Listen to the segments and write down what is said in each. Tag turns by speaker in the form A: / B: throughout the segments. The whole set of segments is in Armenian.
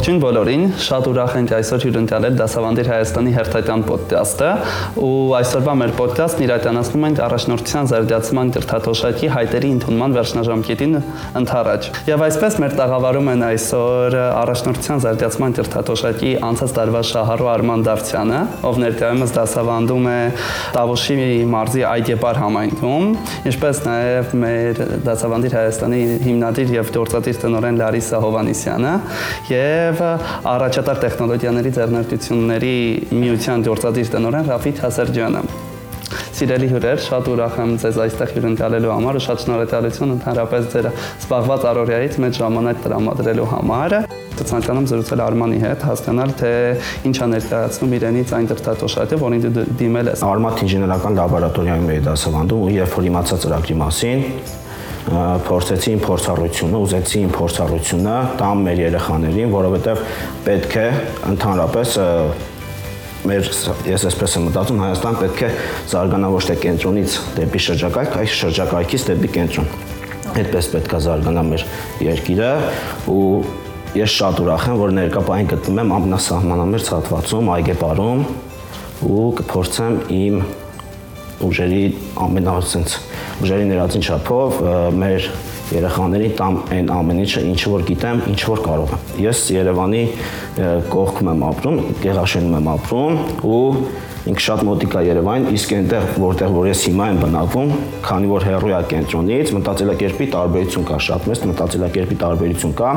A: Ողջույն բոլորին, շատ ուրախ ենք այսօր հյուրընկալել Դասավանդիր Հայաստանի հերթական ոդկասթը ու այսօրվա մեր ոդկասթն իրականացնում ենք առաջնորդության զարգացման կրթաթոշակի հայտերի ընդունման վերջնաժամկետին ընթരാճ։ Եվ այսպես մեր տաղավարում են այսօր առաջնորդության զարգացման կրթաթոշակի անցած տարվա շահառու Արման Դավթյանը, ով ներկայումս դասավանդում է Տավուշի մարզի Այգեպար համայնքում, ինչպես նաև մեր Դասավանդիր Հայաստանի հիմնադիր եւ գործադիր տնօրեն Լարիսա Հովանիսյանը եւ առաջատար տեխնոլոգիաների ձեռնարկությունների միության գործադիր տնօրեն Ռաֆիկ Հասերջյանը սիրելի հյուրեր, շատ ուրախ եմ ձեզ այստեղ հյուրընկալելու համար ու շատ շնորհակալություն ընդհանրապես ձեր սպաղված առօրյայից մեծ ժամանակ տրամադրելու համար ցանկանում զրուցել Արմանի հետ, հասկանալ թե ինչ է ներկայացնում իրենից այն դրտատոշակը, որին դու դիմել ես։
B: Արմատ ինժեներական լաբորատորիայում էի դասավանդում ու երբ որ իմացա ծրագրի մասին, փորձեցի իմ փորձառությունը, ուզեցի իմ փորձառությունը տամ մեր երեխաներին, որովհետև պետք է ընդհանրապես մեր ես այսպես եմ մտածում Հայաստան պետք է զարգանա ոչ թե կենտրոնից դեպի շրջակայք, այլ շրջակայքից դեպի կենտրոն։ Այդպես պետք է զարգանա մեր երկիրը ու ես շատ ուրախ եմ, որ ներկայ գտնվում եմ ամենասահմանամերձ հատվածում, Այգեպարում ու կփորձեմ իմ ուժերի ամենասենց ուժերի ներածին չափով մեր երեխաներին տամ այն ամեն ինչը, ինչ որ գիտեմ, ինչ որ կարող եմ։ Ես Երևանի կողքում եմ ապրում, Գեղաշենում եմ ապրում ու ինքը շատ մոտիկ է Երևան, իսկ այնտեղ որտեղ որ ես հիմա եմ բնակվում, քանի որ հեռու է կենտրոնից, մտածելակերպի տարբերություն կա, շատ մեծ մտածելակերպի տարբերություն կա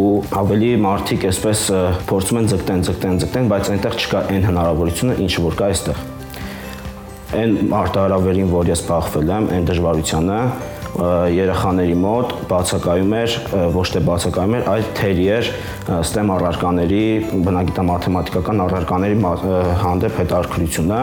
B: ու ավելի մարդիկ այսպես փորձում են ձգտեն, ձգտեն, ձգտեն, բայց այնտեղ չկա այն հնարավորությունը, ինչ որ կա այստեղ այն արտահրավերին, որ ես բախվել եմ, այն դժվարությանը երեխաների մոտ բացակայում էր ոչ թե բացակայում էր, այլ թերի էր STEM առարկաների, բնագիտա-մաթեմատիկական առարկաների հանդեպ հետաքրությունը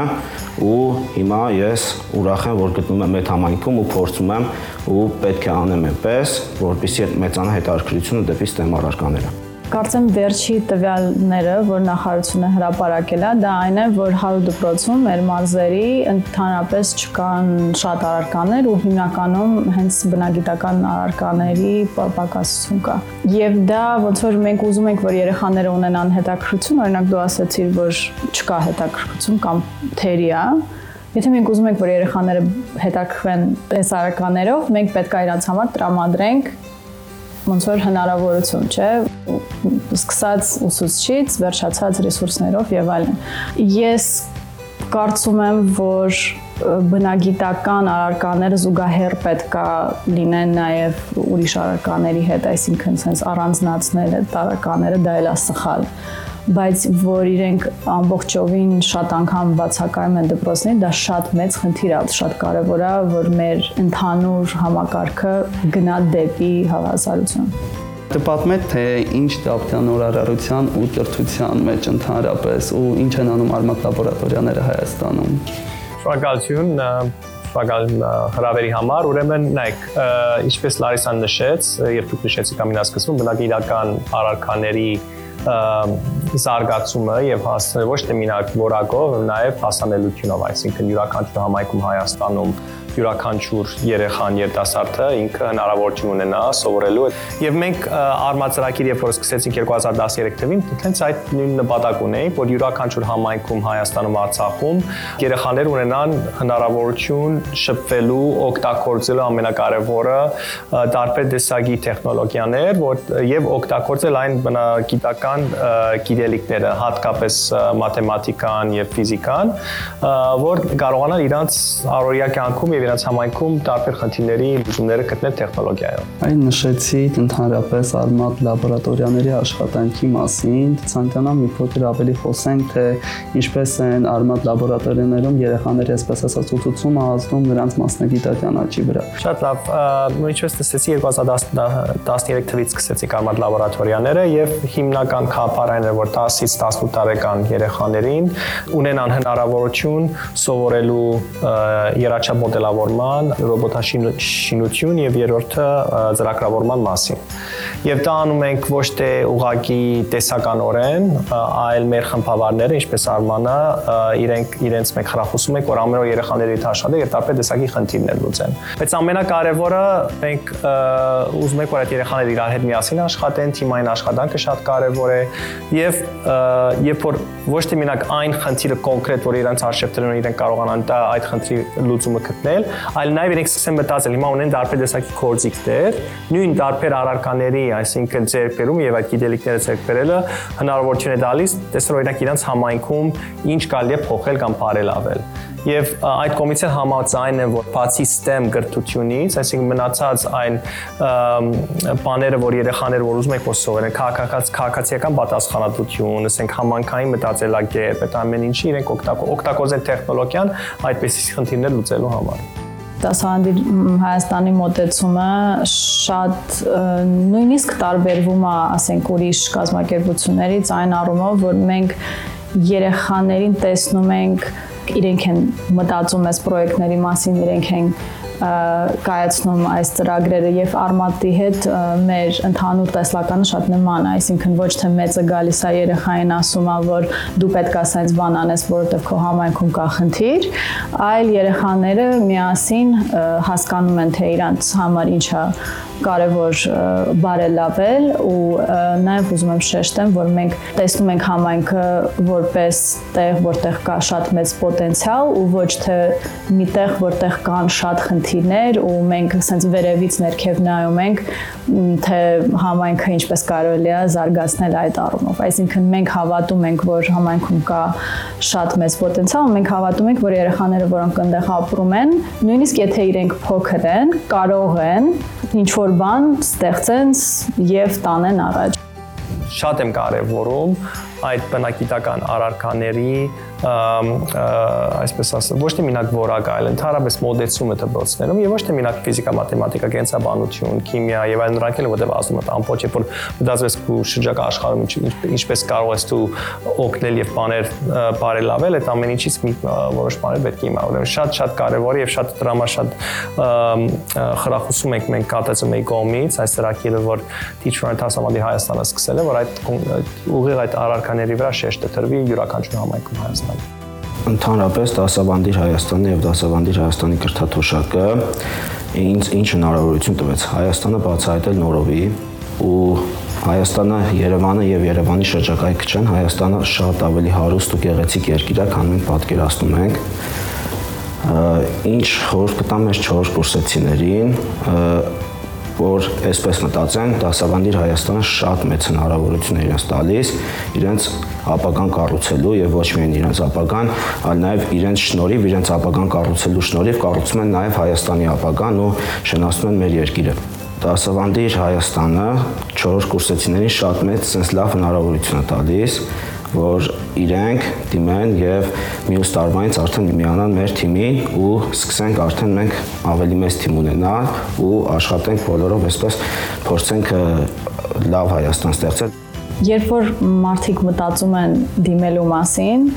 B: ու հիմա ես ուրախ եմ, որ գտնվում եմ այդ համայնքում ու փորձում եմ ու պետք է անեմ այնպես, որպեսզի մեծանա հետաքրությունը դեպի STEM առարկաները։
C: Կարծեմ վերջի տվյալները, որ նախարարությունը հրապարակել է, դա այն է, որ 100 դպրոցում մեր մարզերի ընդհանրապես չկան շատ առարկաներ ու հիմնականում հենց բնագիտական առարկաների պակասություն կա։ Եվ դա ոնց որ մենք ուզում ենք, որ երեխաները ունենան հետաքրքրություն, օրինակ դու ասացիր, որ չկա հետաքրքրություն կամ թերի է, Եթե մենք ուզում ենք, որ երեխաները հետաքրքրվեն այս առարկաներով, մենք պետք է իրանց համար տրամադրենք ոնց որ հնարավորություն, չէ, սկսած ուսուցչից, վերջացած ռեսուրսներով եւ այլն։ Ես կարծում եմ, որ բնագիտական առարկաները զուգահեռ պետքա լինեն նաև ուրիշ առարկաների հետ, այսինքն sense առանձնացնել այդ առարկաները դա էլ է սխալ բայց որ իրենք ամբողջովին շատ անգամ բացակայում են դպրոցներին, դա շատ մեծ խնդիր է, շատ կարևոր է, որ մեր ընդհանուր համակարգը գնա դեպի հավասարություն։
A: Դպատմեք թե ինչ դապտյան նորարարության ու կրթության մեջ ընդհանրապես ու ինչ են անում արմատ լաբորատորիաները Հայաստանում։
D: Շնորհակալություն շնորհակալ հրավերի համար։ Ուրեմն նայեք, ինչպես Լարիսան նշեց, երբ դուք նշեցիք ամենասկզբում բնակիլական առարկաների զարգացումը եւ հասնել ոչ թե մինակ որակով, նաև հասանելիությունով, այսինքն յուրաքանչյուր համայնքում Հայաստանում յուրաքանչյուր երեխան երիտասարդը ինքը հնարավորություն ունենա սովորելու եւ մենք արմածրակիր երբ որ սկսեցինք 2013 թվականին հենց այդ նույն նպատակ ունեինք որ յուրաքանչյուր համայնքում Հայաստանում Արցախում երեխաներ ունենան հնարավորություն շփվելու օգտագործելու ամենակարևորը տարբեր տեսակի տեխնոլոգիաներ որ եւ օգտագործել այն բնագիտական գիտելիքները հատկապես մաթեմատիկան եւ ֆիզիկան որ կարողանան իրանց առօրյա կյանքում եւ իրաց համայնքում տարբեր խնդիրների լուծումները գտնել տեխնոլոգիայով։
A: Այն նշեցիք ընդհանրապես արմատ լաբորատորիաների աշխատանքի մասին, ցանկանամ մի փոքր ավելի խոսենք, թե ինչպես են արմատ լաբորատորիաներում երեխաների այսպես ասած ուսուցումը ազդում նրանց մասնագիտական աճի վրա։
D: Շատ լավ, ինչպես տեսեցի 2013 թվականից սկսեցինք արմատ լաբորատորիաները եւ հիմնական քապարայինը որ 10-ից 18 տարեկան երեխաներին ունենան հնարավորություն սովորելու երաչափ մոդելավորման, ռոբոտաշինություն եւ երրորդը ծրագրավորման մասին։ Եվ դա անում ենք ոչ թե ուղակի տեսականորեն, այլ մեր խմբավարները, ինչպես Արմանը, իրենք իրենց մեկ խրախուսում ենք, որ ամեն օր երեխաների աշխատեն եւ տարբեր տեսակի խնդիրներ լուծեն։ Բայց ամենակարևորը մենք ուզում ենք, որ այդ երեխաները իրար հետ միասին աշխատեն, թիմային աշխատանքը շատ կարևոր է եւ երբ որ ոչ թե մենակ այն խնդիրը կոնկրետ, որ իրենց արժեվ դրեն իրենք կարողանան դա այդ խնդրի լուծումը գտնել, այլ նաեւ իրենք սկսեն մտածել, հիմա ունեն տարբեր տեսակի կորձիկներ, նույն տարբեր առարկաների, այսինքն ձերբերում եւ այդ գիտելիքները ձերբերելը հնարավորություն է տալիս տեսնել օրինակ իրենց համայնքում ինչ կարելի է փոխել կամ բարելավել եւ այդ կոմիտեն համաձայն են որ բացի STEM գրթությունից, այսինքն մնացած այն բաները, որ երեխաները որ ուզում որ սովորեն, քաղաքացիական պատասխանատվություն, ասենք համանքային մտածելակերպ, այդ ամեն ինչի իրենք օգտագործեն տեխնոլոգիան այդպեսի խնդիրներ լուծելու համար
C: դասավանդի Հայաստանի մոտեցումը շատ նույնիսկ տարբերվում է, ասենք, ուրիշ կազմակերպություններից այն առումով, որ մենք երեխաներին տեսնում ենք իրենք են մտածում այս պրոյեկտների մասին, իրենք են կայացնում այս ծրագրերը եւ արմատի հետ մեր ընդհանուր տեսլականը շատ նման է, այսինքն ոչ թե մեծը գալիս է երեխային ասում է, որ դու պետք է սենց բան անես, որովհետեւ քո համայնքում կա խնդիր, այլ երեխաները միասին հասկանում են թե իրանց համար ինչ է կարևոր բարելավել ու նաև ուզում եմ շեշտեմ, որ մենք տեսնում ենք համայնքը որպես տեղ, որտեղ կա շատ մեծ պոտենցիալ ու ոչ թե մի տեղ, որտեղ կան շատ խնդիրներ ու մենք ասենց վերևից ներքև նայում ենք, թե համայնքը ինչպես կարելի է զարգացնել այդ առումով։ Այսինքն մենք հավատում ենք, որ համայնքում կա շատ մեծ պոտենցիալ, մենք հավատում ենք, որ երեխաները, որոնք այնտեղ ապրում են, նույնիսկ եթե իրենք փոքր են, կարող են ինչ որ բան ստեղծեն եւ տանեն առաջ։
D: Շատ եմ կարևորում այդ բնակիտական առարկաների այսպես ասած, ոչ թե մենակ որակ, այլ ընդհանրապես մոդեցումը դպրոցներում եւ ոչ թե մենակ ֆիզիկա, մաթեմատիկա, կենսաբանություն, քիմիա եւ այլն նրանք էլ որտեղ ասում են ամբողջ երբ որ մտածես քու շրջակա աշխարհում ինչպես կարող ես դու օգնել եւ բաներ բարելավել, այդ ամեն ինչից մի որոշ բաներ պետք է իմանալ։ շատ-շատ կարեւոր է եւ շատ դրամա շատ խրախուսում ենք մենք կատեցում էի կողմից այս ծրագիրը, որ Teacher Tasavandi Հայաստանը սկսել է, որ այդ ուղիղ այդ առարկաների վրա շեշտը տրվի յուրաքանչյուր համայնքում Հայաստանում
B: Ընդհանրապես դասավանդիր Հայաստանի եւ դասավանդիր Հայաստանի կրթաթոշակը ինձ ինչ հնարավորություն տվեց. Հայաստանը բացահայտել նորովի ու Հայաստանը, Երևանը եւ Երևանի շրջակայքը չեն, Հայաստանը շատ ավելի հարուստ ու գեղեցիկ երկիր է, քան մենք պատկերացնում ենք ինչ խորհուրդ կտամ մեր 4 կուրսեցիներին որ այսպես մտածեն, դասավանդիր Հայաստանը շատ մեծ հնարավորություն է իրենց տալիս իրենց ապագան կառուցելու եւ ոչ միայն իրենց ապագան, այլ նաեւ իրենց շնորհիվ, իրենց ապագան կառուցելու շնորհիվ կառուցում են նաեւ Հայաստանի ապագան ու շնացնում են մեր երկիրը դասավանդիր Հայաստանը 4 կուրսեցիներին շատ մեծ sense լավ հնարավորություն է տալիս որ իրենք դիմեն եւ մյուս տարվանից արդեն միանան մեր թիմին ու սկսենք արդեն մենք ավելի մեծ թիմ ունենալ ու աշխատենք բոլորով այսպես փորձենք լավ Հայաստան ստեղծել
C: Երբ որ մարդիկ մտածում են դիմելու մասին,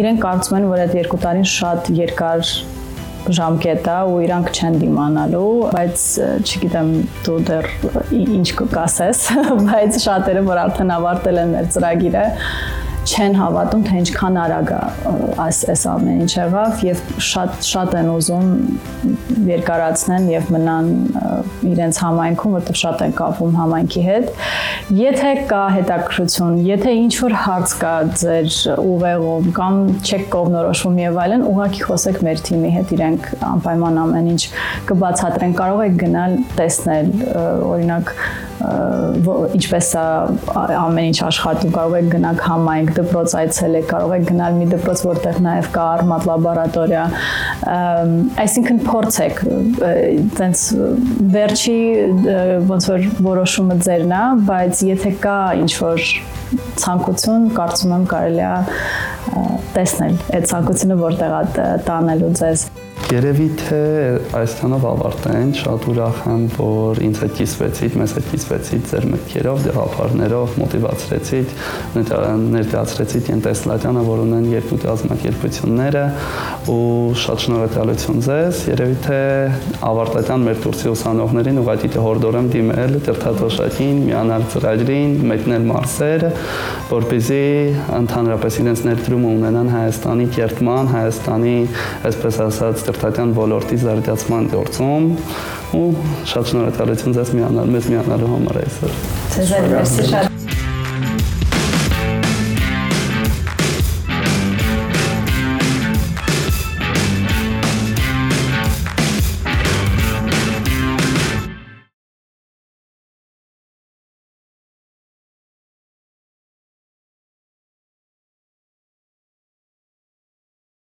C: իրենք կարծում են, որ այդ երկու տարին շատ երկար ժամկետ է ու իրանք չեն դիմանալու, բայց չգիտեմ դու դեռ ինչ կասես, բայց շատերը որ արդեն ավարտել են մեր ծրագիրը, չեն հավատում, թե ինչքան արագ է այս այս ամեն ինչ եղավ եւ շատ շատ են ուզում երկարացնեն եւ մնան իրենց համայնքում, որտեղ շատ են կապվում համայնքի հետ։ Եթե կա հետաքրություն, եթե ինչ որ հարց կա ձեր ուղեղում կամ չեք կողմնորոշվում եւ այլն, ուղղակի խոսեք մեր թիմի հետ, իրենք անպայման ամեն ինչ կբացատրեն, կարող եք գնալ տեսնել, օրինակ ինչպես է ամեն ինչ աշխատում, կարող եք գնալ համայնք, դպրոց այցելեք, կարող եք գնալ մի դպրոց, որտեղ նաև կա արմատ լաբորատորիա, այսինքն փորձեք, տենց վերջի ոնց որ որոշումը ձերն է, բայց եթե կա ինչ որ ցանկություն կարծում եմ կարելի է տեսնել այդ ցանկությունը որտեղ է տանելու ձեզ
A: Երևի թե այսքանով ավարտենք, շատ ուրախ եմ, որ ինձ հետ կիսվեցիք, մեզ հետ կիսվեցիք ձեր մտքերով, դեղափարներով, մոտիվացրեցիք, ներկայացրեցիք այն տեսլականը, որ ունեն երկու կազմակերպությունները ու շատ շնորհակալություն ձեզ։ Երևի թե ավարտական մեր կուրսի ուսանողներին ուղղակի կհորդորեմ դիմել Տրթատոշակին, միանալ ծրագրին, մեկնել մարսերը, որպեսզի ընդհանրապես իրենց ներդրումը ունենան Հայաստանի կերտման, Հայաստանի, այսպես ասած, կրթական ոլորտի զարգացման գործում ու շատ շնորհակալություն ձեզ միանալ մեզ միանալու համար այսօր։
C: Ձեզ էլ մերսի շատ